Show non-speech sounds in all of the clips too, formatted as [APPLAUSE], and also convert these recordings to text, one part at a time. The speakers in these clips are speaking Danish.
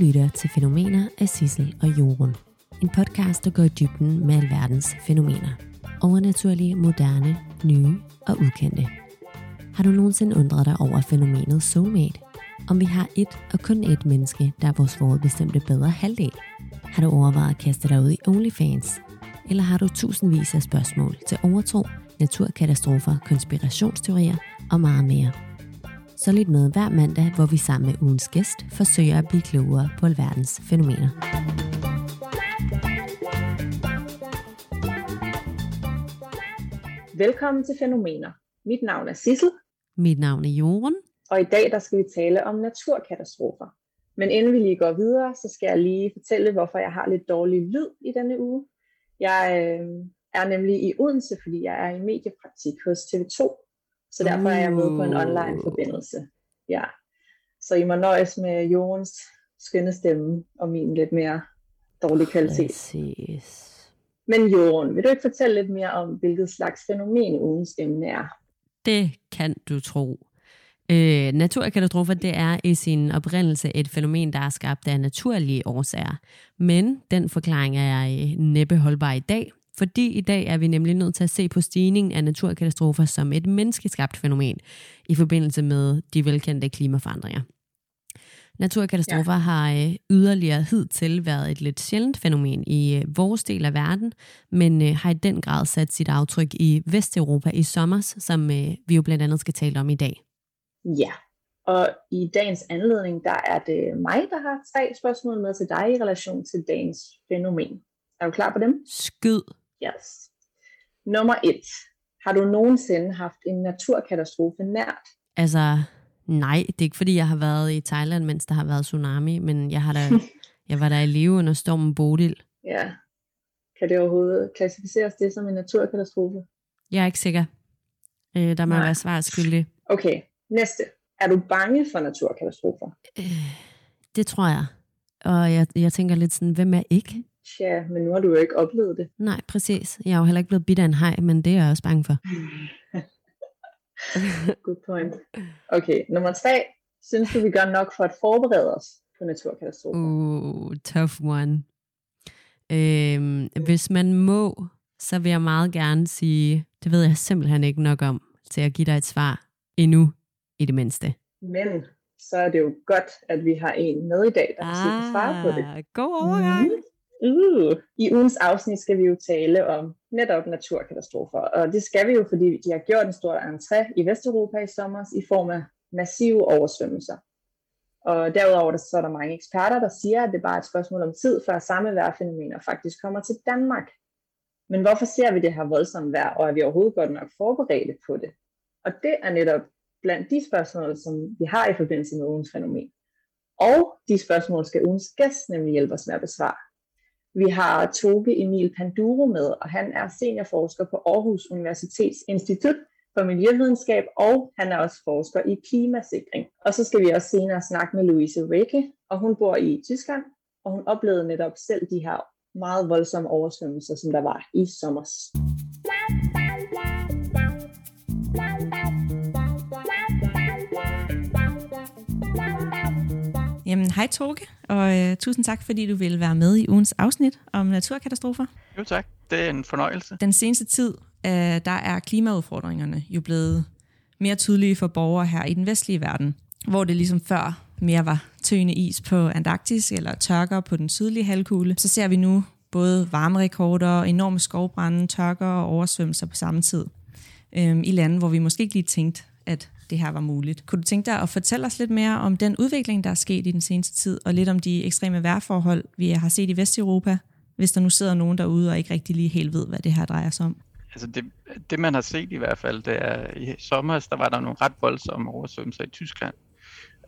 lytter til Fænomener af Sissel og Jorun. En podcast, der går i dybden med alverdens fænomener. Overnaturlige, moderne, nye og ukendte. Har du nogensinde undret dig over fænomenet soulmate? Om vi har et og kun et menneske, der er vores forudbestemte bedre halvdel? Har du overvejet at kaste dig ud i OnlyFans? Eller har du tusindvis af spørgsmål til overtro, naturkatastrofer, konspirationsteorier og meget mere? Så lidt med hver mandag, hvor vi sammen med ugens gæst forsøger at blive klogere på alverdens fænomener. Velkommen til Fænomener. Mit navn er Sissel, Mit navn er Jorun. og i dag der skal vi tale om naturkatastrofer. Men inden vi lige går videre, så skal jeg lige fortælle, hvorfor jeg har lidt dårlig lyd i denne uge. Jeg øh, er nemlig i Odense, fordi jeg er i mediepraktik hos TV2. Så derfor er jeg med på en Uh. online forbindelse. Ja. Så I må nøjes med Jorens skønne stemme og min lidt mere dårlige kvalitet. Præcis. Men Joren, vil du ikke fortælle lidt mere om, hvilket slags fænomen ugens emne er? Det kan du tro. Øh, naturkatastrofer, det er i sin oprindelse et fænomen, der er skabt af naturlige årsager. Men den forklaring er næppe holdbar i dag, fordi i dag er vi nemlig nødt til at se på stigningen af naturkatastrofer som et menneskeskabt fænomen i forbindelse med de velkendte klimaforandringer. Naturkatastrofer ja. har øh, yderligere hidtil været et lidt sjældent fænomen i øh, vores del af verden, men øh, har i den grad sat sit aftryk i Vesteuropa i sommer, som vi jo blandt andet skal tale om i dag. Ja, og i dagens anledning, der er det mig, der har tre spørgsmål med til dig i relation til dagens fænomen. Er du klar på dem? Skyd. Yes. Nummer et. Har du nogensinde haft en naturkatastrofe nært? Altså, nej, det er ikke fordi, jeg har været i Thailand, mens der har været tsunami, men jeg, har da, [LAUGHS] jeg var der i live under stormen Bodil. Ja. Kan det overhovedet klassificeres det som en naturkatastrofe? Jeg er ikke sikker. Øh, der må Nej. være svar skyldig. Okay, næste. Er du bange for naturkatastrofer? Øh, det tror jeg. Og jeg, jeg tænker lidt sådan, hvem er ikke? Tja, men nu har du jo ikke oplevet det. Nej, præcis. Jeg er jo heller ikke blevet bidt af en hej, men det er jeg også bange for. [LAUGHS] Good point. Okay, nummer tre. Synes du, vi gør nok for at forberede os på naturkatastrofer? Uh, tough one. Øhm, hvis man må, så vil jeg meget gerne sige, det ved jeg simpelthen ikke nok om, til at give dig et svar endnu, i det mindste. Men så er det jo godt, at vi har en med i dag, der måske kan svare på det. Ah, God overgang. Uh. I ugens afsnit skal vi jo tale om netop naturkatastrofer, og det skal vi jo, fordi de har gjort en stor entré i Vesteuropa i sommer i form af massive oversvømmelser. Og derudover så er der mange eksperter, der siger, at det bare er et spørgsmål om tid, før samme vejrfænomener faktisk kommer til Danmark. Men hvorfor ser vi det her voldsomme vejr, og er vi overhovedet godt nok forberedte på det? Og det er netop blandt de spørgsmål, som vi har i forbindelse med ugens fænomen. Og de spørgsmål skal ugens gæst nemlig hjælpe os med at besvare. Vi har Toge Emil Panduro med, og han er seniorforsker på Aarhus Universitets Institut for Miljøvidenskab, og han er også forsker i klimasikring. Og så skal vi også senere snakke med Louise Rikke, og hun bor i Tyskland, og hun oplevede netop selv de her meget voldsomme oversvømmelser, som der var i sommer. Jamen, hej Toge, og øh, tusind tak, fordi du vil være med i ugens afsnit om naturkatastrofer. Jo tak, det er en fornøjelse. Den seneste tid, øh, der er klimaudfordringerne jo blevet mere tydelige for borgere her i den vestlige verden, hvor det ligesom før mere var tøende is på Antarktis eller tørker på den sydlige halvkugle. Så ser vi nu både varmerekorder, enorme skovbrænde, tørker og oversvømmelser på samme tid øh, i lande, hvor vi måske ikke lige tænkte, at det her var muligt. Kunne du tænke dig at fortælle os lidt mere om den udvikling, der er sket i den seneste tid, og lidt om de ekstreme vejrforhold, vi har set i Vesteuropa, hvis der nu sidder nogen derude og ikke rigtig lige helt ved, hvad det her drejer sig om? Altså det, det man har set i hvert fald, det er i sommer, der var der nogle ret voldsomme oversvømmelser i Tyskland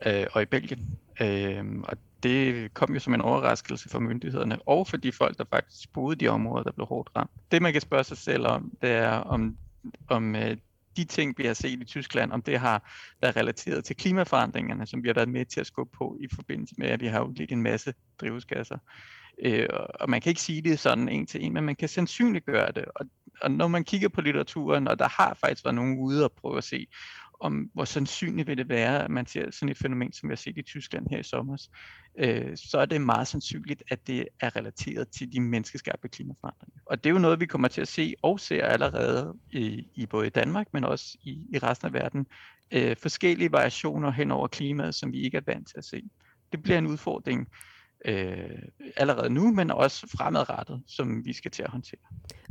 øh, og i Belgien. Øh, og det kom jo som en overraskelse for myndighederne, og for de folk, der faktisk boede i de områder, der blev hårdt ramt. Det man kan spørge sig selv om, det er om, om øh, de ting, vi har set i Tyskland, om det har været relateret til klimaforandringerne, som vi har været med til at skubbe på i forbindelse med, at vi har udledt en masse drivhusgasser. Øh, og man kan ikke sige det sådan en til en, men man kan sandsynliggøre det. Og, og når man kigger på litteraturen, og der har faktisk været nogen ude og prøve at se, om hvor sandsynligt vil det være, at man ser sådan et fænomen, som vi har set i Tyskland her i sommer, øh, så er det meget sandsynligt, at det er relateret til de menneskeskabte klimaforandringer. Og det er jo noget, vi kommer til at se og ser allerede i, i både Danmark, men også i, i resten af verden. Øh, forskellige variationer hen over klimaet, som vi ikke er vant til at se. Det bliver en udfordring øh, allerede nu, men også fremadrettet, som vi skal til at håndtere.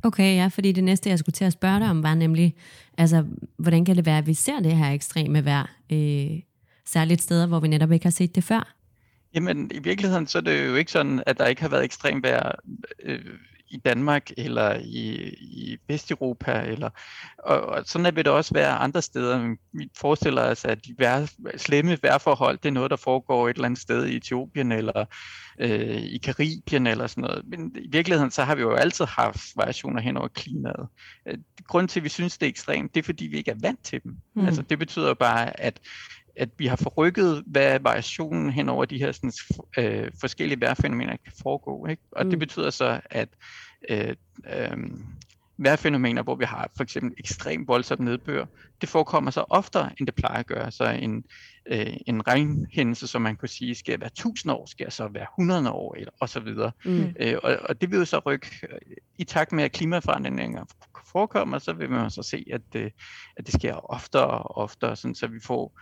Okay, ja, fordi det næste, jeg skulle til at spørge dig om, var nemlig, altså, hvordan kan det være, at vi ser det her ekstreme vejr, øh, særligt steder, hvor vi netop ikke har set det før? Jamen, i virkeligheden så er det jo ikke sådan, at der ikke har været ekstrem vejr øh, i Danmark eller i, i Vesteuropa. Eller, og, og sådan er det også være andre steder. Vi forestiller os, at de vær, slemme vejrforhold, det er noget, der foregår et eller andet sted i Etiopien eller øh, i Karibien eller sådan noget. Men i virkeligheden så har vi jo altid haft variationer hen over klimaet. Øh, grunden til, at vi synes, det er ekstremt, det er, fordi vi ikke er vant til dem. Mm. Altså, det betyder bare, at at vi har forrykket, hvad variationen hen over de her sådan, øh, forskellige vejrfænomener kan foregå. Ikke? Og mm. det betyder så, at øh, øh, vejrfænomener, hvor vi har for eksempel ekstremt voldsomt nedbør, det forekommer så oftere, end det plejer at gøre. Så en, øh, en regnhændelse, som man kunne sige, skal være 1000 år, skal så være 100 år, eller, og så videre. Mm. Øh, og, og det vil jo så rykke, i takt med at klimaforandringer forekommer, så vil man så se, at, det, at det sker oftere og oftere, sådan, så vi får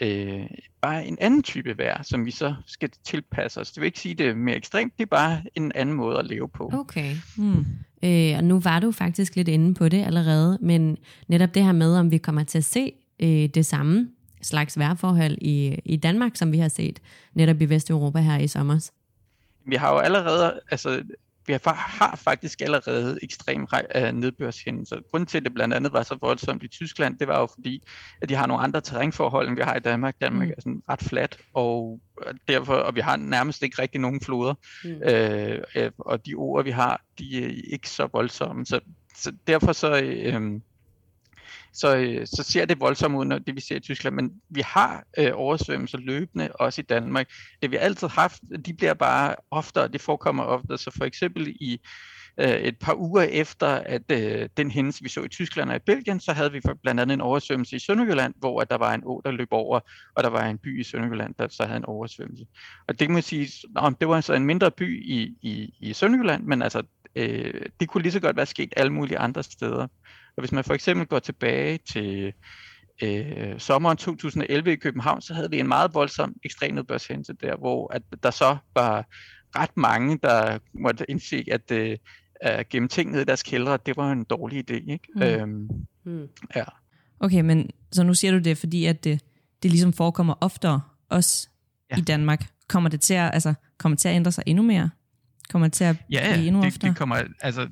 øh, bare en anden type vejr, som vi så skal tilpasse os. Det vil ikke sige, det er mere ekstremt, det er bare en anden måde at leve på. Okay. Hmm. Øh, og nu var du faktisk lidt inde på det allerede, men netop det her med, om vi kommer til at se øh, det samme slags vejrforhold i, i Danmark, som vi har set netop i Vesteuropa her i sommer. Vi har jo allerede, altså vi har, har faktisk allerede ekstrem uh, nedbørshændelser. Grunden til, at det blandt andet var så voldsomt i Tyskland, det var jo fordi, at de har nogle andre terrænforhold, end vi har i Danmark. Danmark mm. er sådan ret fladt, og derfor, og vi har nærmest ikke rigtig nogen floder. Mm. Uh, og de ord, vi har, de er ikke så voldsomme. Så, så derfor så... Uh, så, øh, så ser det voldsomt ud, når det vi ser i Tyskland. Men vi har øh, oversvømmelser løbende, også i Danmark. Det vi altid har haft, de bliver bare oftere, det forekommer ofte. Så for eksempel i øh, et par uger efter, at øh, den hændelse, vi så i Tyskland og i Belgien, så havde vi blandt andet en oversvømmelse i Sønderjylland, hvor at der var en å, der løb over, og der var en by i Sønderjylland, der så havde en oversvømmelse. Og det kan man sige, nå, det var så en mindre by i, i, i Sønderjylland, men altså, øh, det kunne lige så godt være sket alle mulige andre steder. Og hvis man for eksempel går tilbage til øh, sommeren 2011 i København, så havde vi en meget voldsom ekstrem nedbørshændelse der, hvor at der så var ret mange, der måtte indse, at øh, at gemme ting ned i deres kældre, det var en dårlig idé. Ikke? Mm. Øhm, mm. Ja. Okay, men så nu siger du det, fordi at det, det ligesom forekommer oftere, også ja. i Danmark. Kommer det til at, altså, kommer det til at ændre sig endnu mere? Kommer det til at ja, blive endnu det, oftere? det kommer, altså,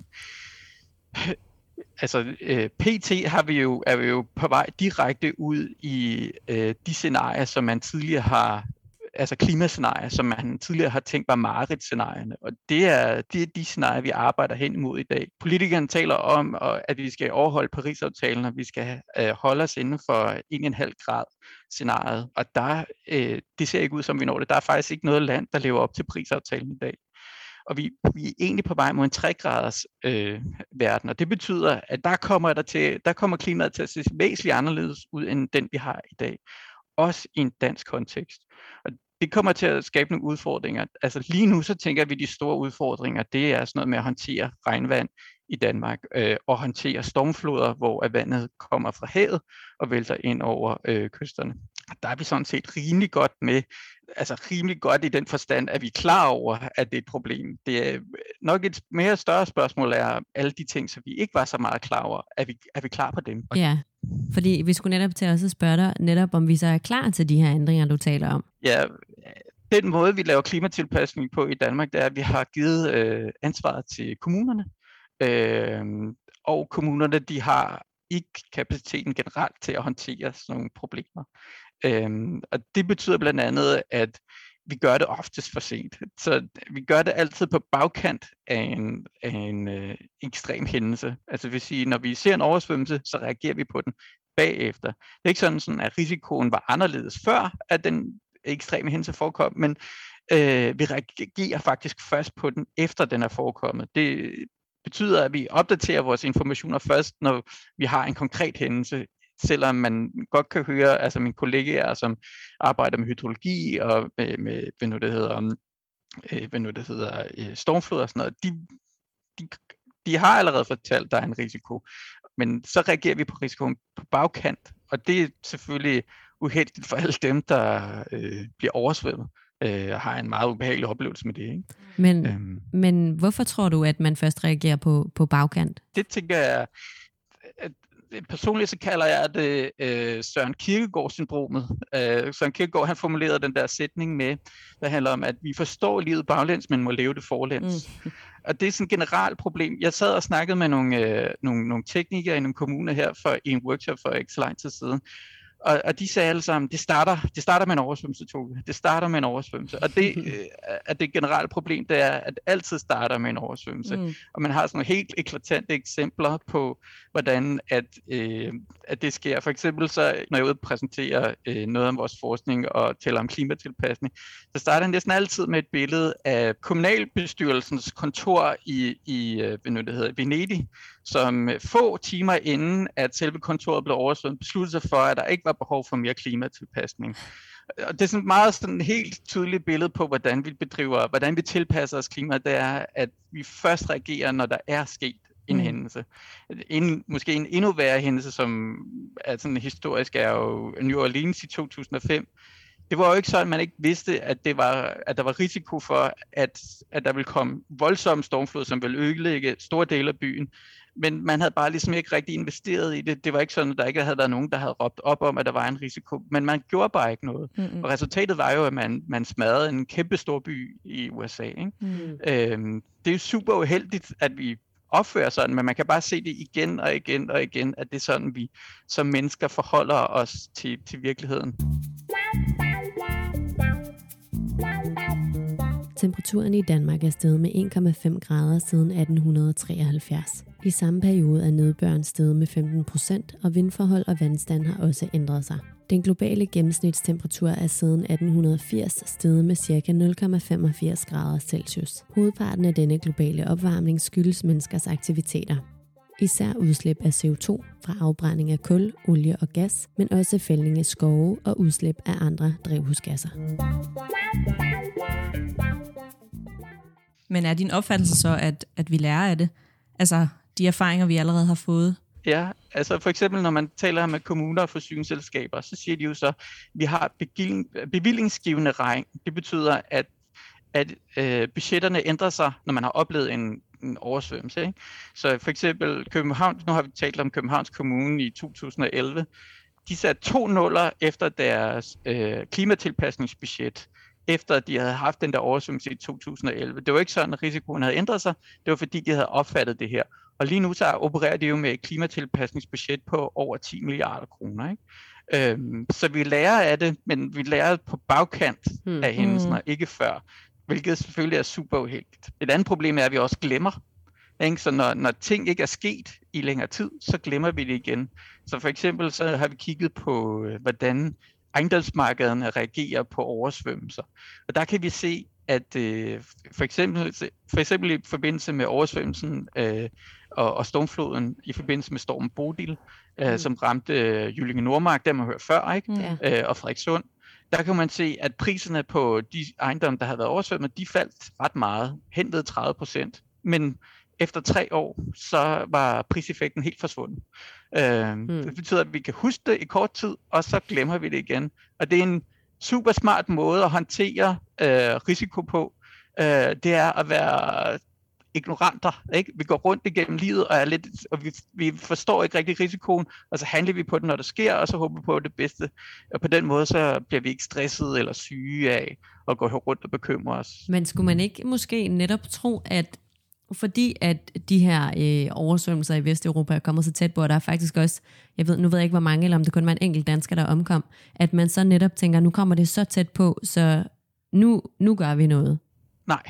altså øh, PT har vi jo, er vi jo på vej direkte ud i øh, de scenarier, som man tidligere har, altså klimascenarier, som man tidligere har tænkt var Marit-scenarierne. Og det er, det er de scenarier, vi arbejder hen imod i dag. Politikerne taler om, at vi skal overholde Paris-aftalen, og vi skal øh, holde os inden for 1,5 grad scenariet. Og der, øh, det ser ikke ud som vi når det. Der er faktisk ikke noget land, der lever op til Paris-aftalen i dag og vi, vi er egentlig på vej mod en 3-graders øh, verden, og det betyder, at der kommer, der, til, der kommer klimaet til at se væsentligt anderledes ud, end den vi har i dag. Også i en dansk kontekst. Og det kommer til at skabe nogle udfordringer. Altså lige nu, så tænker vi, at de store udfordringer, det er sådan noget med at håndtere regnvand i Danmark, øh, og håndtere stormfloder, hvor vandet kommer fra havet og vælter ind over øh, kysterne. Der er vi sådan set rimelig godt med, altså rimelig godt i den forstand, at vi er klar over, at det er et problem. Det er nok et mere større spørgsmål er alle de ting, som vi ikke var så meget klar over. Er vi, er vi klar på dem? Ja, fordi vi skulle netop til også at spørge dig, netop om vi så er klar til de her ændringer, du taler om. Ja, den måde, vi laver klimatilpasning på i Danmark, det er, at vi har givet øh, ansvaret til kommunerne. Øh, og kommunerne, de har ikke kapaciteten generelt til at håndtere sådan nogle problemer. Øhm, og det betyder blandt andet, at vi gør det oftest for sent. Så vi gør det altid på bagkant af en, af en øh, ekstrem hændelse. Altså vil sige, når vi ser en oversvømmelse, så reagerer vi på den bagefter. Det er ikke sådan, sådan at risikoen var anderledes før, at den ekstreme hændelse forekom, men øh, vi reagerer faktisk først på den, efter den er forekommet. Det betyder, at vi opdaterer vores informationer først, når vi har en konkret hændelse selvom man godt kan høre, altså mine kollegaer, som arbejder med hydrologi og med, med hvad nu det hedder, øh, hvad nu det hedder, øh, stormflod og sådan noget, de, de, de har allerede fortalt, der er en risiko. Men så reagerer vi på risikoen på bagkant, og det er selvfølgelig uheldigt for alle dem, der øh, bliver oversvømmet øh, har en meget ubehagelig oplevelse med det. Ikke? Men, øhm, men hvorfor tror du, at man først reagerer på, på bagkant? Det tænker jeg, personligt så kalder jeg det øh, Søren Kierkegaard-syndromet. Øh, Søren Kierkegaard han formulerede den der sætning med, der handler om, at vi forstår livet baglæns, men må leve det forlæns. Mm. Og det er sådan et generelt problem. Jeg sad og snakkede med nogle, øh, nogle, nogle teknikere i nogle kommuner her for i en workshop for ikke så lang tid siden, og, og de sagde alle sammen, det starter, det starter med en oversvømmelse, Tove. Det starter med en oversvømmelse. Og det, [LAUGHS] øh, at det generelle problem, det er, at det altid starter med en oversvømmelse. Mm. Og man har sådan nogle helt eklatante eksempler på, hvordan at, øh, at det sker. For eksempel så, når jeg ude og præsentere øh, noget om vores forskning og taler om klimatilpasning, så starter det næsten altid med et billede af kommunalbestyrelsens kontor i, i øh, hvad nu det hedder, Venedig, som få timer inden, at selve kontoret blev oversvømmet, besluttede sig for, at der ikke var behov for mere klimatilpasning. Og det er sådan meget sådan helt tydeligt billede på, hvordan vi bedriver, hvordan vi tilpasser os klima, det er, at vi først reagerer, når der er sket en mm. hændelse. En, måske en endnu værre hændelse, som er sådan historisk, er jo New Orleans i 2005, det var jo ikke sådan, at man ikke vidste, at, det var, at der var risiko for, at, at der ville komme voldsomme stormflod, som ville ødelægge store dele af byen men man havde bare ligesom ikke rigtig investeret i det. Det var ikke sådan, at der ikke havde været nogen, der havde råbt op om, at der var en risiko, men man gjorde bare ikke noget. Mm-hmm. Og resultatet var jo, at man, man smadrede en kæmpe stor by i USA. Ikke? Mm. Øhm, det er jo super uheldigt, at vi opfører sådan, men man kan bare se det igen og igen og igen, at det er sådan, vi som mennesker forholder os til, til virkeligheden. Temperaturen i Danmark er steget med 1,5 grader siden 1873. I samme periode er nedbøren steget med 15 procent, og vindforhold og vandstand har også ændret sig. Den globale gennemsnitstemperatur er siden 1880 steget med ca. 0,85 grader Celsius. Hovedparten af denne globale opvarmning skyldes menneskers aktiviteter. Især udslip af CO2 fra afbrænding af kul, olie og gas, men også fældning af skove og udslip af andre drivhusgasser. Men er din opfattelse så, at, at vi lærer af det? Altså de erfaringer, vi allerede har fået? Ja, altså for eksempel når man taler med kommuner og forsyningsselskaber, så siger de jo så, at vi har bevillingsgivende regn. Det betyder, at, at øh, budgetterne ændrer sig, når man har oplevet en, en oversvømmelse. Ikke? Så for eksempel København, nu har vi talt om Københavns Kommune i 2011, de satte to nuller efter deres øh, klimatilpasningsbudget efter at de havde haft den der oversvømmelse i 2011. Det var ikke sådan, at risikoen havde ændret sig. Det var fordi, de havde opfattet det her. Og lige nu så opererer de jo med et klimatilpasningsbudget på over 10 milliarder kroner. Ikke? Øhm, så vi lærer af det, men vi lærer på bagkant hmm. af hændelsen, og ikke før. Hvilket selvfølgelig er super uheldigt. Et andet problem er, at vi også glemmer. Ikke? Så når, når ting ikke er sket i længere tid, så glemmer vi det igen. Så for eksempel så har vi kigget på, øh, hvordan ejendomsmarkederne reagerer på oversvømmelser. Og der kan vi se, at øh, for, eksempel, for eksempel i forbindelse med oversvømmelsen øh, og, og stormfloden i forbindelse med stormen Bodil, øh, mm. som ramte øh, Jyllinge Nordmark, der man hørt før, ikke? Mm. Øh, og Frederikssund, der kan man se, at priserne på de ejendomme, der havde været oversvømmet, de faldt ret meget, hen ved 30 procent. Men efter tre år, så var priseffekten helt forsvundet. Øh, mm. Det betyder, at vi kan huske det i kort tid, og så glemmer vi det igen. Og det er en super smart måde at håndtere øh, risiko på. Øh, det er at være ignoranter. Ikke? Vi går rundt igennem livet, og, er lidt, og vi, vi forstår ikke rigtig risikoen, og så handler vi på det, når det sker, og så håber vi på det bedste. Og på den måde, så bliver vi ikke stresset eller syge af at gå rundt og bekymre os. Men skulle man ikke måske netop tro, at fordi at de her øh, oversvømmelser i Vesteuropa er kommet så tæt på, og der er faktisk også, jeg ved, nu ved jeg ikke hvor mange, eller om det kun var en enkelt dansker, der omkom, at man så netop tænker, nu kommer det så tæt på, så nu, nu gør vi noget. Nej.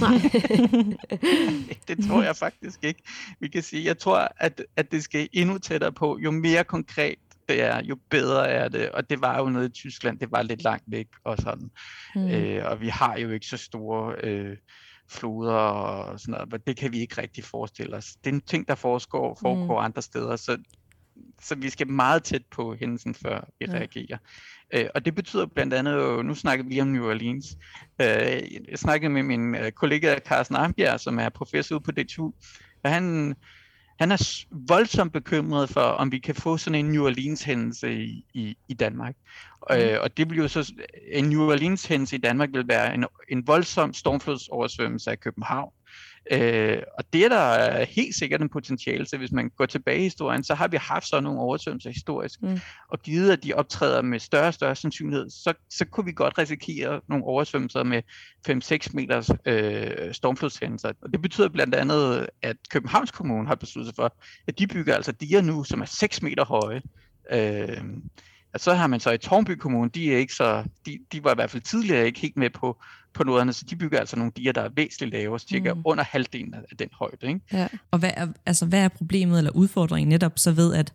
Nej. [LAUGHS] det tror jeg faktisk ikke. Vi kan sige, jeg tror, at, at det skal endnu tættere på. Jo mere konkret det er, jo bedre er det. Og det var jo noget i Tyskland, det var lidt langt væk og sådan. Mm. Øh, og vi har jo ikke så store... Øh, floder og sådan noget, men det kan vi ikke rigtig forestille os. Det er en ting, der foregår, foregår mm. andre steder, så så vi skal meget tæt på hændelsen, før vi ja. reagerer. Øh, og det betyder blandt andet, jo, nu snakker vi lige om New Orleans. Øh, jeg snakkede med min øh, kollega Carsten Armbjerg, som er professor ude på DTU, og han, han er voldsomt bekymret for, om vi kan få sådan en New Orleans-hændelse i, i, i Danmark. Mm. Øh, og det vil jo så, en New Orleans-hændelse i Danmark vil være en, en voldsom stormflodsoversvømmelse af København. Øh, og det er der helt sikkert en potentiale til, hvis man går tilbage i historien, så har vi haft sådan nogle oversvømmelser historisk. Mm. Og givet at de optræder med større og større sandsynlighed, så, så kunne vi godt risikere nogle oversvømmelser med 5-6 meters øh, stormflodshændelser. Og det betyder blandt andet, at Københavns Kommune har besluttet sig for, at de bygger altså diger nu, som er 6 meter høje. Øh, at så har man så i Tornby Kommune, de, er ikke så, de, de var i hvert fald tidligere ikke helt med på, på noderne, så de bygger altså nogle diger, der er væsentligt lavere, cirka mm. under halvdelen af den højde. Ikke? Ja. Og hvad er, altså, hvad er problemet eller udfordringen netop så ved, at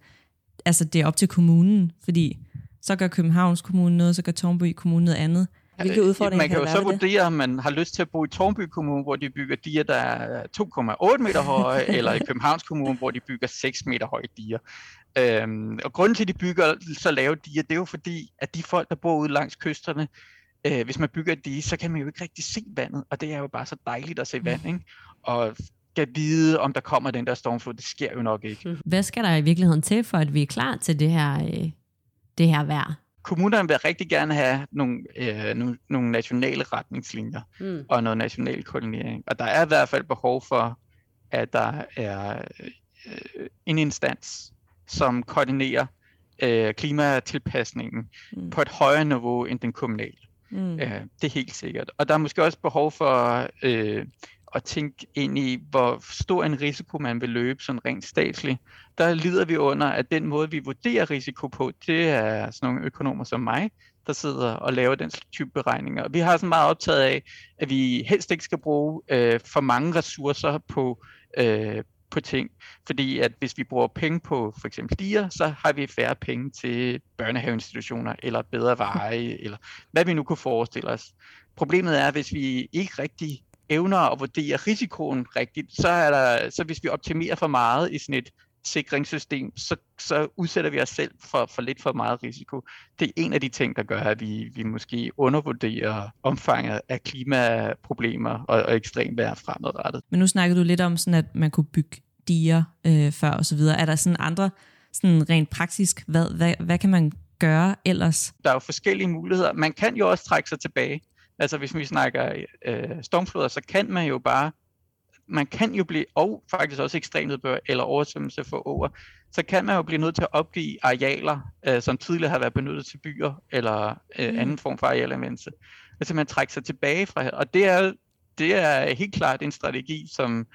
altså, det er op til kommunen? Fordi så gør Københavns Kommune noget, så gør Tornby Kommune noget andet. Hvilke udfordringer Man kan, kan jo så vurdere, om man har lyst til at bo i Tornby Kommune, hvor de bygger diger, der er 2,8 meter høje, [LAUGHS] eller i Københavns Kommune, hvor de bygger 6 meter høje diger. Øhm, og grunden til, at de bygger så lave diger, det er jo fordi, at de folk, der bor ude langs kysterne, øh, hvis man bygger dige, så kan man jo ikke rigtig se vandet, og det er jo bare så dejligt at se mm. vand, ikke? Og skal vide, om der kommer den der stormflod, det sker jo nok ikke. [LAUGHS] Hvad skal der i virkeligheden til, for at vi er klar til det her, øh, det her vejr? Kommunerne vil rigtig gerne have nogle, øh, nogle, nogle nationale retningslinjer mm. og noget national koordinering. Og der er i hvert fald behov for, at der er øh, en instans, som koordinerer øh, klimatilpasningen mm. på et højere niveau end den kommunale. Mm. Øh, det er helt sikkert. Og der er måske også behov for øh, at tænke ind i, hvor stor en risiko man vil løbe sådan rent statsligt. Der lider vi under, at den måde, vi vurderer risiko på, det er sådan nogle økonomer som mig, der sidder og laver den type beregninger. Vi har så meget optaget af, at vi helst ikke skal bruge øh, for mange ressourcer på, øh, på ting. Fordi at hvis vi bruger penge på for eksempel diger, så har vi færre penge til børnehaveinstitutioner, eller bedre veje, [LAUGHS] eller hvad vi nu kunne forestille os. Problemet er, hvis vi ikke rigtig evner at vurdere risikoen rigtigt, så, er der, så hvis vi optimerer for meget i sådan et sikringssystem, så, så udsætter vi os selv for, for lidt for meget risiko. Det er en af de ting, der gør, at vi, vi måske undervurderer omfanget af klimaproblemer og, og ekstrem vejr fremadrettet. Men nu snakkede du lidt om, sådan, at man kunne bygge diger øh, før og så videre. Er der sådan andre, sådan rent praktisk, hvad, hvad, hvad kan man gøre ellers? Der er jo forskellige muligheder. Man kan jo også trække sig tilbage. Altså hvis vi snakker øh, stormfloder, så kan man jo bare man kan jo blive, og faktisk også ekstremnedbør eller oversvømmelse for over, så kan man jo blive nødt til at opgive arealer, øh, som tidligere har været benyttet til byer eller øh, mm. anden form for arealanvendelse. Altså man trækker sig tilbage fra her, og det er, det er helt klart en strategi, som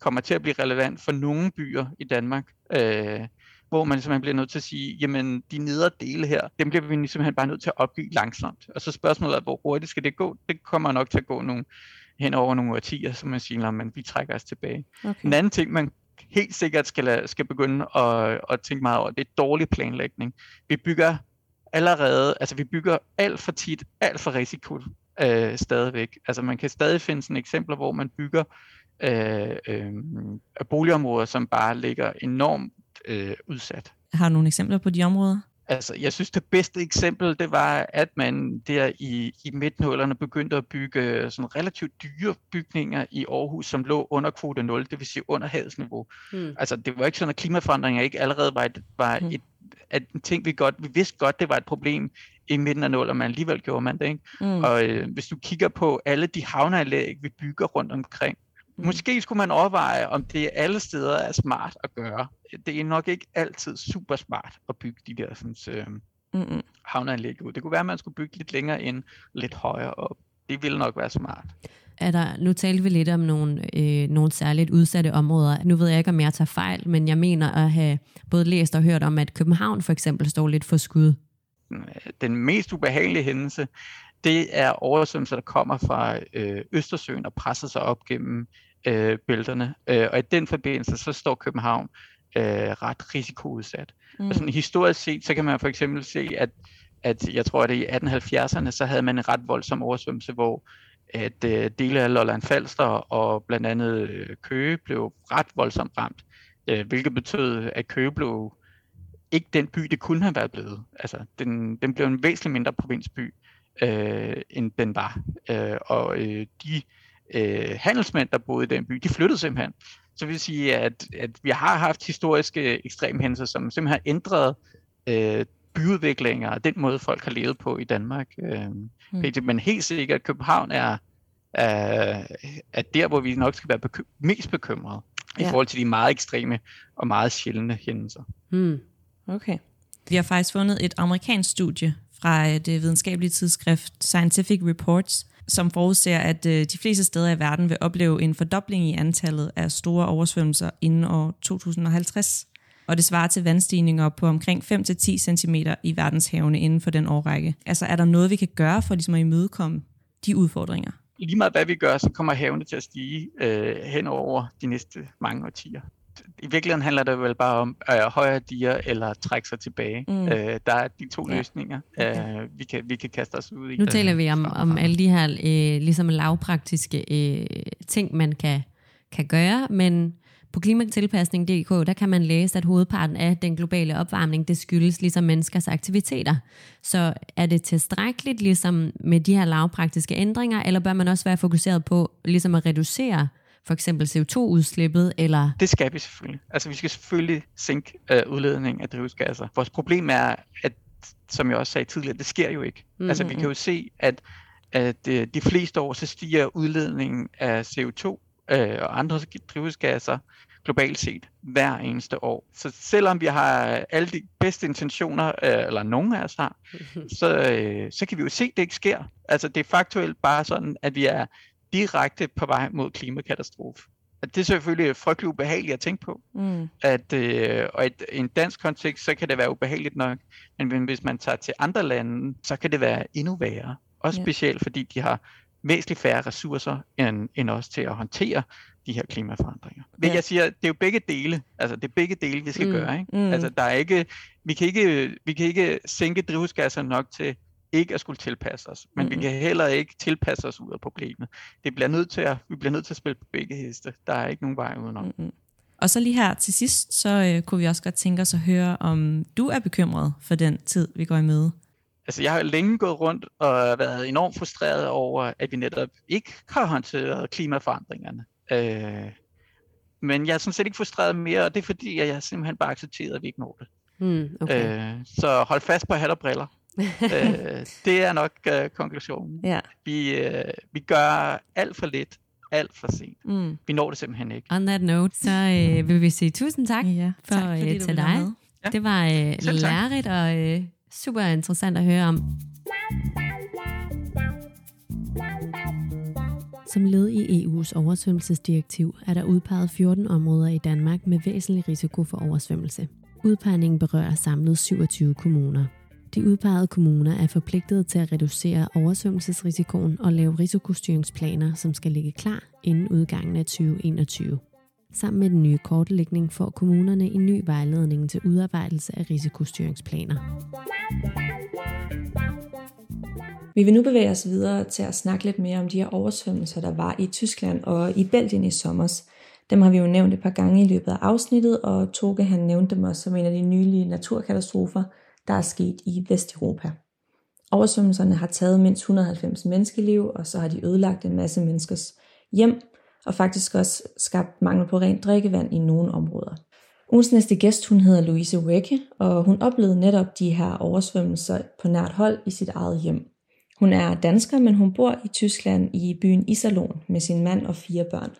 kommer til at blive relevant for nogle byer i Danmark, øh, hvor man simpelthen bliver nødt til at sige, jamen de nedre dele her, dem bliver vi simpelthen bare nødt til at opgive langsomt. Og så spørgsmålet er, hvor hurtigt skal det gå? Det kommer nok til at gå nogle hen over nogle årtier, så man siger, at vi trækker os tilbage. Okay. En anden ting, man helt sikkert skal, skal begynde at, at tænke meget over, det er dårlig planlægning. Vi bygger allerede, altså vi bygger alt for tit, alt for risiko øh, stadigvæk. Altså man kan stadig finde sådan eksempler, hvor man bygger øh, øh, boligområder, som bare ligger enormt øh, udsat. Har du nogle eksempler på de områder? Altså, jeg synes, det bedste eksempel, det var, at man der i, i midtnullerne begyndte at bygge sådan relativt dyre bygninger i Aarhus, som lå under kvote 0, det vil sige under havsniveau. Mm. Altså, det var ikke sådan, at klimaforandringer ikke allerede var et, var mm. et at ting, vi godt, vi vidste godt, det var et problem i midten af nullerne, men alligevel gjorde man det, ikke? Mm. Og øh, hvis du kigger på alle de havneanlæg, vi bygger rundt omkring, Mm. Måske skulle man overveje, om det alle steder er smart at gøre. Det er nok ikke altid super smart at bygge de der sådan, øh, mm havneanlæg ud. Det kunne være, at man skulle bygge lidt længere ind, lidt højere op. Det ville nok være smart. Er der, nu talte vi lidt om nogle, øh, nogle særligt udsatte områder. Nu ved jeg ikke, om jeg tager fejl, men jeg mener at have både læst og hørt om, at København for eksempel står lidt for skud. Den mest ubehagelige hændelse, det er oversvømmelser, der kommer fra øh, Østersøen og presser sig op gennem øh, bælterne. Øh, og i den forbindelse, så står København øh, ret risikoudsat. Mm. Og sådan historisk set, så kan man for eksempel se, at, at jeg tror, at i 1870'erne, så havde man en ret voldsom oversvømmelse, hvor at øh, dele af Lolland Falster og blandt andet øh, Køge blev ret voldsomt ramt, øh, hvilket betød, at Køge blev ikke den by, det kunne have været blevet. Altså, den, den blev en væsentlig mindre provinsby, øh, end den var. Øh, og øh, de øh, handelsmænd, der boede i den by, de flyttede simpelthen. Så vil sige, at, at vi har haft historiske ekstremhændelser, som simpelthen har ændret øh, byudviklinger og den måde, folk har levet på i Danmark. Øh, mm. Men helt sikkert, at København er, er, er der, hvor vi nok skal være beky- mest bekymrede ja. i forhold til de meget ekstreme og meget sjældne hændelser. Mm. Okay. Vi har faktisk fundet et amerikansk studie fra det videnskabelige tidsskrift Scientific Reports, som forudser, at øh, de fleste steder i verden vil opleve en fordobling i antallet af store oversvømmelser inden år 2050. Og det svarer til vandstigninger på omkring 5-10 cm i verdenshavene inden for den årrække. Altså er der noget, vi kan gøre for ligesom at imødekomme de udfordringer? Lige meget hvad vi gør, så kommer havene til at stige øh, hen over de næste mange årtier i virkeligheden handler det vel bare om øh, højere diger eller trække sig tilbage. Mm. Øh, der er de to ja. løsninger, okay. øh, vi, kan, vi kan kaste os ud i. Nu taler vi om, om alle de her øh, ligesom lavpraktiske øh, ting, man kan, kan gøre, men på klimatilpasning.dk, der kan man læse, at hovedparten af den globale opvarmning, det skyldes ligesom menneskers aktiviteter. Så er det tilstrækkeligt ligesom med de her lavpraktiske ændringer, eller bør man også være fokuseret på ligesom at reducere for eksempel CO2-udslippet? Eller? Det skal vi selvfølgelig. Altså vi skal selvfølgelig sænke øh, udledning af drivhusgasser. Vores problem er, at som jeg også sagde tidligere, det sker jo ikke. Mm-hmm. Altså vi kan jo se, at, at øh, de fleste år, så stiger udledningen af CO2 øh, og andre drivhusgasser globalt set hver eneste år. Så selvom vi har alle de bedste intentioner, øh, eller nogen af os har, [LAUGHS] så, øh, så kan vi jo se, at det ikke sker. Altså det er faktuelt bare sådan, at vi er direkte på vej mod klimakatastrofe. At det er selvfølgelig frygtelig ubehageligt at tænke på. Mm. At, øh, og i en dansk kontekst, så kan det være ubehageligt nok. Men hvis man tager til andre lande, så kan det være endnu værre. Også ja. specielt fordi de har væsentligt færre ressourcer end, end os til at håndtere de her klimaforandringer. Men ja. jeg siger, det er jo begge dele. Altså, det er begge dele, vi skal mm. gøre. Ikke? Mm. Altså, der er ikke, vi, kan ikke, vi kan ikke sænke drivhusgasser nok til ikke at skulle tilpasse os, men mm-hmm. vi kan heller ikke tilpasse os ud af problemet. Det bliver nødt til at, vi bliver nødt til at spille på begge heste. Der er ikke nogen vej udenom. Mm-hmm. Og så lige her til sidst, så øh, kunne vi også godt tænke os at høre, om du er bekymret for den tid, vi går i møde. Altså, jeg har længe gået rundt og været enormt frustreret over, at vi netop ikke har håndteret klimaforandringerne. Øh, men jeg er sådan set ikke frustreret mere, og det er fordi, at jeg simpelthen bare accepteret, at vi ikke når det. Mm, okay. øh, så hold fast på hat og briller øh, det er nok øh, konklusionen. Ja. Vi, øh, vi gør alt for lidt, alt for sent. Mm. Vi når det simpelthen ikke. On that note, så øh, vil vi sige tusind tak ja, for tak, fordi øh, til dig. Ja. Det var øh, lærerigt og øh, super interessant at høre om. Som led i EU's oversvømmelsesdirektiv er der udpeget 14 områder i Danmark med væsentlig risiko for oversvømmelse. Udpegningen berører samlet 27 kommuner. De udpegede kommuner er forpligtet til at reducere oversvømmelsesrisikoen og lave risikostyringsplaner, som skal ligge klar inden udgangen af 2021. Sammen med den nye kortlægning får kommunerne en ny vejledning til udarbejdelse af risikostyringsplaner. Vi vil nu bevæge os videre til at snakke lidt mere om de her oversvømmelser, der var i Tyskland og i Belgien i sommer. Dem har vi jo nævnt et par gange i løbet af afsnittet, og Toge han nævnte dem også som en af de nylige naturkatastrofer, der er sket i Vesteuropa. Oversvømmelserne har taget mindst 190 menneskeliv, og så har de ødelagt en masse menneskers hjem, og faktisk også skabt mangel på rent drikkevand i nogle områder. Ugens næste gæst, hun hedder Louise Wecke, og hun oplevede netop de her oversvømmelser på nært hold i sit eget hjem. Hun er dansker, men hun bor i Tyskland i byen Iserlohn med sin mand og fire børn.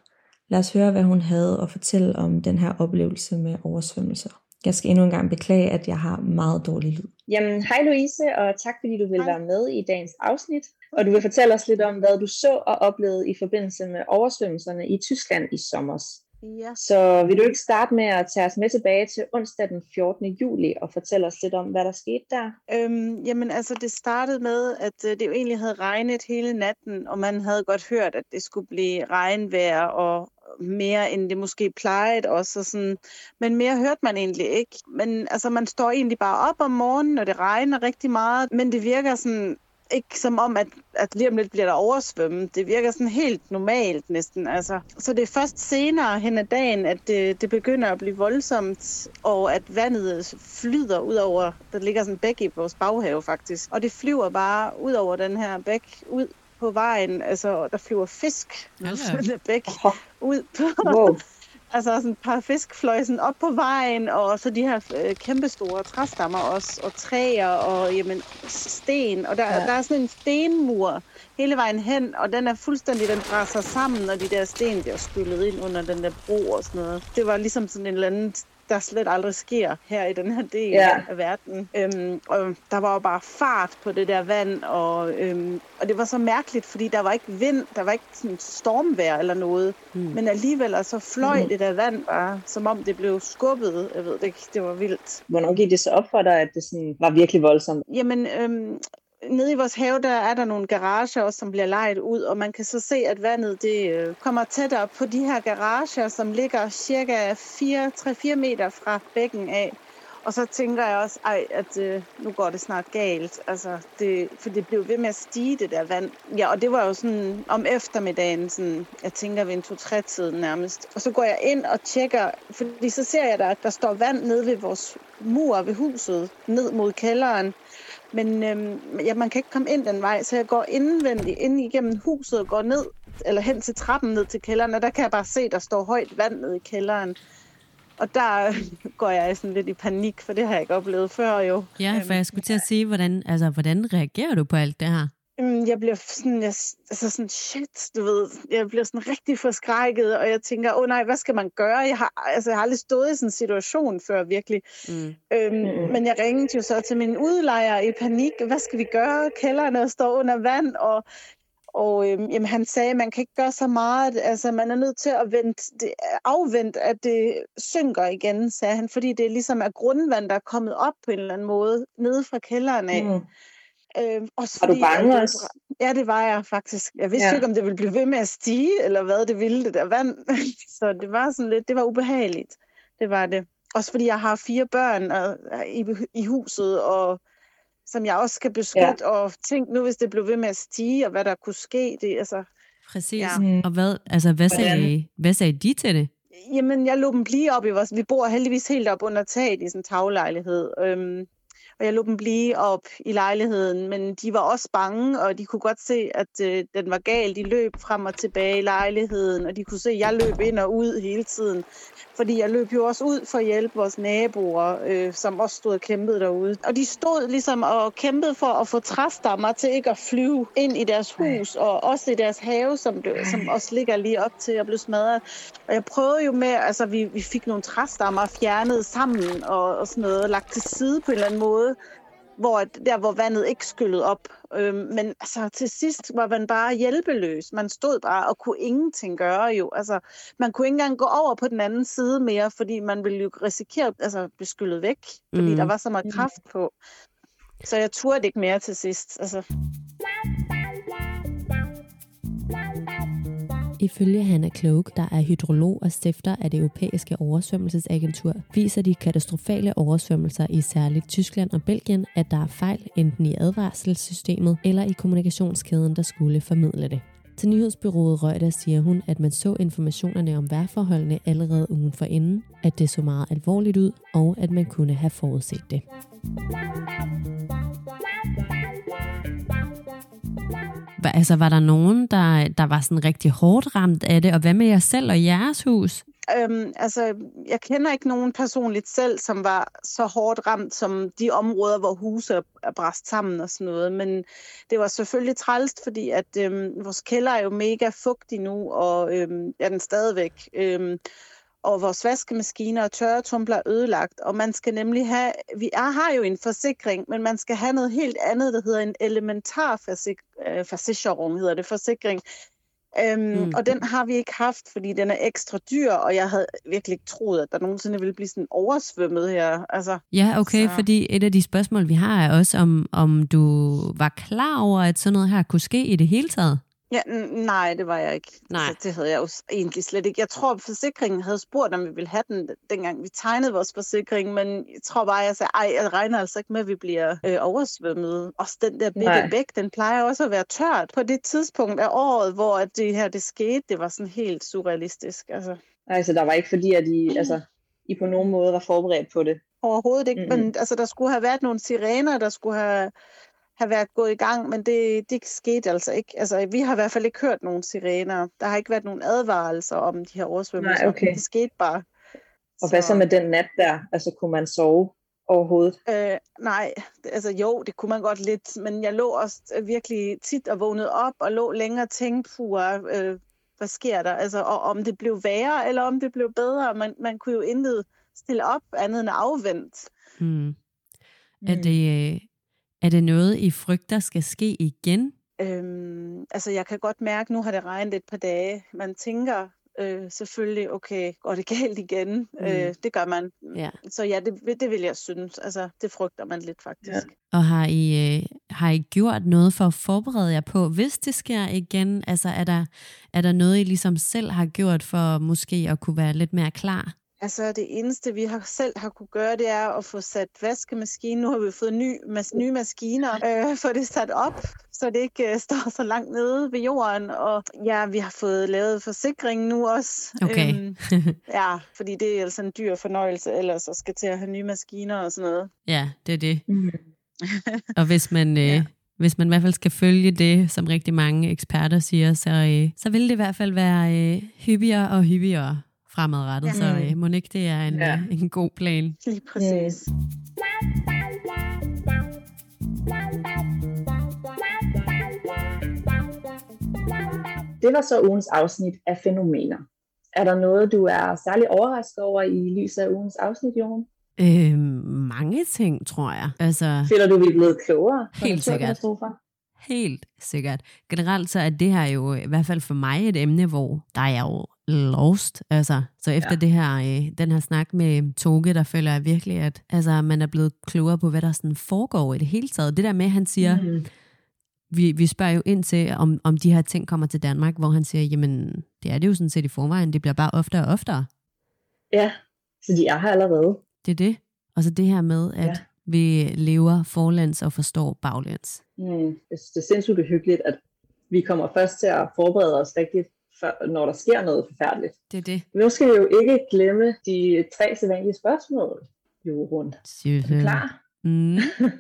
Lad os høre, hvad hun havde at fortælle om den her oplevelse med oversvømmelser. Jeg skal endnu en gang beklage, at jeg har meget dårlig lyd. Jamen, hej Louise, og tak fordi du vil hej. være med i dagens afsnit. Og du vil fortælle os lidt om, hvad du så og oplevede i forbindelse med oversvømmelserne i Tyskland i sommer. Ja. Så vil du ikke starte med at tage os med tilbage til onsdag den 14. juli og fortælle os lidt om, hvad der skete der? Øhm, jamen altså, det startede med, at øh, det jo egentlig havde regnet hele natten, og man havde godt hørt, at det skulle blive regnvejr og, mere, end det måske plejede også. Og sådan. Men mere hørte man egentlig ikke. Men altså, man står egentlig bare op om morgenen, når det regner rigtig meget, men det virker sådan ikke som om, at, at lige om lidt bliver der oversvømmet. Det virker sådan helt normalt næsten. Altså. Så det er først senere hen ad dagen, at det, det begynder at blive voldsomt, og at vandet flyder ud over, der ligger sådan en bæk i vores baghave faktisk, og det flyver bare ud over den her bæk, ud på vejen, altså der flyver fisk ja. bæk [LAUGHS] ud på, wow. Altså sådan et par fisk fløj sådan op på vejen, og så de her øh, kæmpestore træstammer også, og træer og jamen, sten, og der, ja. der er sådan en stenmur hele vejen hen, og den er fuldstændig, den brænder sammen, når de der sten bliver skyllet ind under den der bro og sådan noget. Det var ligesom sådan en eller anden der slet aldrig sker her i den her del ja. af verden. Øhm, og der var jo bare fart på det der vand, og, øhm, og det var så mærkeligt, fordi der var ikke vind, der var ikke sådan stormvejr eller noget, mm. men alligevel så fløj mm. det der vand bare, som om det blev skubbet. Jeg ved det ikke, det var vildt. Hvornår gik det så op for dig, at det sådan var virkelig voldsomt? Jamen, øhm, nede i vores have, der er der nogle garager som bliver lejet ud, og man kan så se, at vandet det øh, kommer tættere på de her garager, som ligger cirka 3-4 meter fra bækken af. Og så tænker jeg også, ej, at øh, nu går det snart galt. Altså, det, for det blev ved med at stige, det der vand. Ja, og det var jo sådan om eftermiddagen, sådan, jeg tænker ved en to-tre tid nærmest. Og så går jeg ind og tjekker, fordi så ser jeg, at der står vand nede ved vores mur ved huset, ned mod kælderen. Men øhm, ja, man kan ikke komme ind den vej, så jeg går indvendigt ind igennem huset og går ned, eller hen til trappen ned til kælderen, og der kan jeg bare se, der står højt vand nede i kælderen. Og der [LAUGHS] går jeg sådan lidt i panik, for det har jeg ikke oplevet før jo. Ja, for jeg skulle til at sige, hvordan, altså, hvordan reagerer du på alt det her? Jeg bliver sådan, jeg, altså sådan, shit, du ved, jeg bliver sådan rigtig forskrækket, og jeg tænker, åh oh, nej, hvad skal man gøre? Jeg har, altså, jeg har aldrig stået i sådan en situation før, virkelig. Mm. Øhm, mm. Men jeg ringede jo så til min udlejer i panik, hvad skal vi gøre? Kælderne står under vand, og og øhm, jamen, han sagde, at man kan ikke gøre så meget. Altså, man er nødt til at vente, det, afvente, at det synker igen, sagde han, fordi det ligesom er grundvand, der er kommet op på en eller anden måde, nede fra kælderen af. Mm. Øh, også var fordi, du bange det, også? Ja, det var jeg faktisk. Jeg vidste ja. ikke, om det ville blive ved med at stige, eller hvad det ville, det der vand. [LAUGHS] så det var sådan lidt, det var ubehageligt. Det var det. Også fordi jeg har fire børn og, i, i huset, og som jeg også skal beskytte, ja. og tænk nu, hvis det blev ved med at stige, og hvad der kunne ske. Det, altså, Præcis. Ja. Og hvad, altså, hvad, sagde, hvad sagde de til det? Jamen, jeg lå dem blive op i vores... Vi bor heldigvis helt op under taget i sådan en taglejlighed. Øhm, og jeg lå dem blive op i lejligheden, men de var også bange, og de kunne godt se, at øh, den var gal. De løb frem og tilbage i lejligheden, og de kunne se, at jeg løb ind og ud hele tiden. Fordi jeg løb jo også ud for at hjælpe vores naboer, øh, som også stod og kæmpede derude. Og de stod ligesom og kæmpede for at få træstammer til ikke at flyve ind i deres hus, og også i deres have, som, blev, som også ligger lige op til at blive smadret. Og jeg prøvede jo med, altså vi, vi fik nogle træstammer fjernet sammen og, og sådan noget, lagt til side på en eller anden måde, hvor der hvor vandet ikke skyllede op. Øhm, men altså, til sidst var man bare hjælpeløs. Man stod bare og kunne ingenting gøre jo. Altså, man kunne ikke engang gå over på den anden side mere, fordi man ville jo risikere altså, at blive skyllet væk, fordi mm. der var så meget kraft på. Så jeg turde ikke mere til sidst. Altså. Ifølge Hannah Cloak, der er hydrolog og stifter af det europæiske oversvømmelsesagentur, viser de katastrofale oversvømmelser i særligt Tyskland og Belgien, at der er fejl enten i advarselssystemet eller i kommunikationskæden, der skulle formidle det. Til nyhedsbyrået Reuters siger hun, at man så informationerne om vejrforholdene allerede ugen for inden, at det så meget alvorligt ud, og at man kunne have forudset det. Altså, var der nogen, der, der var sådan rigtig hårdt ramt af det? Og hvad med jer selv og jeres hus? Øhm, altså, jeg kender ikke nogen personligt selv, som var så hårdt ramt som de områder, hvor huse er bræst sammen og sådan noget. Men det var selvfølgelig trælst, fordi at øhm, vores kælder er jo mega fugtig nu, og øhm, er den stadigvæk. Øhm, og vores vaskemaskiner og tørretumbler er ødelagt. Og man skal nemlig have, vi er, har jo en forsikring, men man skal have noget helt andet, der hedder en elementar forsikring, hedder det, forsikring. Øhm, mm. Og den har vi ikke haft, fordi den er ekstra dyr, og jeg havde virkelig ikke troet, at der nogensinde ville blive sådan oversvømmet her. Altså, ja, okay, så. fordi et af de spørgsmål, vi har, er også, om, om du var klar over, at sådan noget her kunne ske i det hele taget? Ja, nej, det var jeg ikke. Nej. Altså, det havde jeg jo egentlig slet ikke. Jeg tror, forsikringen havde spurgt, om vi ville have den, dengang vi tegnede vores forsikring, men jeg tror bare, jeg sagde, ej, jeg regner altså ikke med, at vi bliver øh, oversvømmet. Også den der bitte bæk, den plejer også at være tørt på det tidspunkt af året, hvor at det her det skete. Det var sådan helt surrealistisk. Altså. Altså, der var ikke fordi, at I, altså, I på nogen måde var forberedt på det. Overhovedet ikke, mm-hmm. men altså, der skulle have været nogle sirener, der skulle have have været gået i gang, men det, det skete altså ikke. Altså, vi har i hvert fald ikke hørt nogen sirener. Der har ikke været nogen advarelser om de her oversvømmelser. Nej, okay. Det skete bare. Og hvad så med den nat der? Altså, kunne man sove overhovedet? Øh, nej, altså jo, det kunne man godt lidt, men jeg lå også virkelig tit og vågnede op og lå længere og tænkte, øh, hvad sker der? Altså, og om det blev værre, eller om det blev bedre. Man, man kunne jo intet stille op andet end afvendt. Hmm. Er det, er det noget, I frygter skal ske igen? Øhm, altså, jeg kan godt mærke, nu har det regnet et par dage. Man tænker øh, selvfølgelig, okay, går det [LAUGHS] galt igen? Mm. Øh, det gør man. Ja. Så ja, det, det vil jeg synes. Altså, det frygter man lidt faktisk. Ja. Og har I, øh, har I gjort noget for at forberede jer på, hvis det sker igen? Altså, er der, er der noget, I ligesom selv har gjort for måske at kunne være lidt mere klar? Altså det eneste, vi har selv har kunne gøre, det er at få sat vaskemaskinen. Nu har vi fået ny, mas, nye maskiner, øh, få det sat op, så det ikke øh, står så langt nede ved jorden. Og ja, vi har fået lavet forsikring nu også. Okay. Øhm, [LAUGHS] ja, fordi det er altså en dyr fornøjelse ellers at skal til at have nye maskiner og sådan noget. Ja, det er det. Mm. [LAUGHS] og hvis man... Øh, ja. Hvis man i hvert fald skal følge det, som rigtig mange eksperter siger, så, øh, så vil det i hvert fald være øh, hyppigere og hyppigere fremadrettet, ja. så øh, må ikke det er en, ja. øh, en god plan. Lige præcis. Det var så ugens afsnit af fænomener. Er der noget, du er særlig overrasket over i lyset af ugens afsnit, Jon? Øh, mange ting, tror jeg. Altså, Føler du, vi er blevet klogere? Helt sikkert. Helt sikkert. Generelt så er det her jo i hvert fald for mig et emne, hvor der er jo lost. Altså, så efter ja. det her, øh, den her snak med Toge, der føler jeg virkelig, at altså, man er blevet klogere på, hvad der sådan foregår i det hele taget. Det der med, at han siger, mm. vi, vi spørger jo ind til, om, om de her ting kommer til Danmark, hvor han siger, jamen, det er det jo sådan set i forvejen, det bliver bare oftere og oftere. Ja, så de er her allerede. Det er det. Og så det her med, at ja. vi lever forlands og forstår baglands. Mm. Det er sindssygt hyggeligt, at vi kommer først til at forberede os rigtigt når der sker noget forfærdeligt. Det er det. Nu skal vi jo ikke glemme de tre sædvanlige spørgsmål, Jorund. Er du klar? Mm.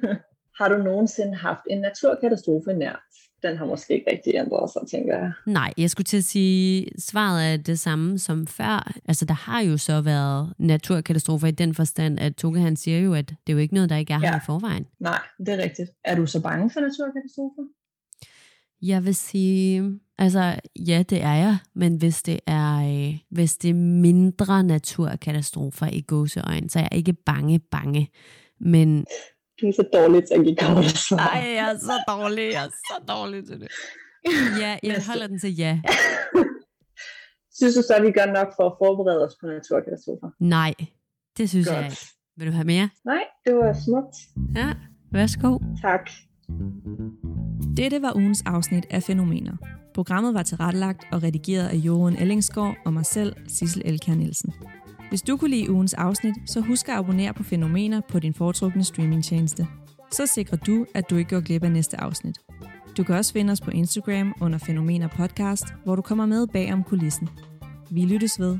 [LAUGHS] har du nogensinde haft en naturkatastrofe nær? Den har måske ikke rigtig ændret sig, tænker jeg. Nej, jeg skulle til at sige, svaret er det samme som før. Altså, der har jo så været naturkatastrofer i den forstand, at Toge han siger jo, at det er jo ikke noget, der ikke er ja. her i forvejen. Nej, det er rigtigt. Er du så bange for naturkatastrofer? Jeg vil sige, altså ja, det er jeg, men hvis det er, øh, hvis det er mindre naturkatastrofer i gåseøjne, så er jeg ikke bange, bange. Men... Du er så dårlig til at give kort Nej, jeg er så dårlig, jeg er så dårlig til det. Ja, jeg holder den til ja. [LAUGHS] synes du så, at vi gør nok for at forberede os på naturkatastrofer? Nej, det synes Godt. jeg ikke. Vil du have mere? Nej, det var smukt. Ja, værsgo. Tak. Dette var ugens afsnit af Fænomener. Programmet var tilrettelagt og redigeret af Jorgen Ellingsgaard og mig selv, Sissel Elkær Nielsen. Hvis du kunne lide ugens afsnit, så husk at abonnere på Fænomener på din foretrukne streamingtjeneste. Så sikrer du, at du ikke går glip af næste afsnit. Du kan også finde os på Instagram under Fænomener Podcast, hvor du kommer med bag om kulissen. Vi lyttes ved.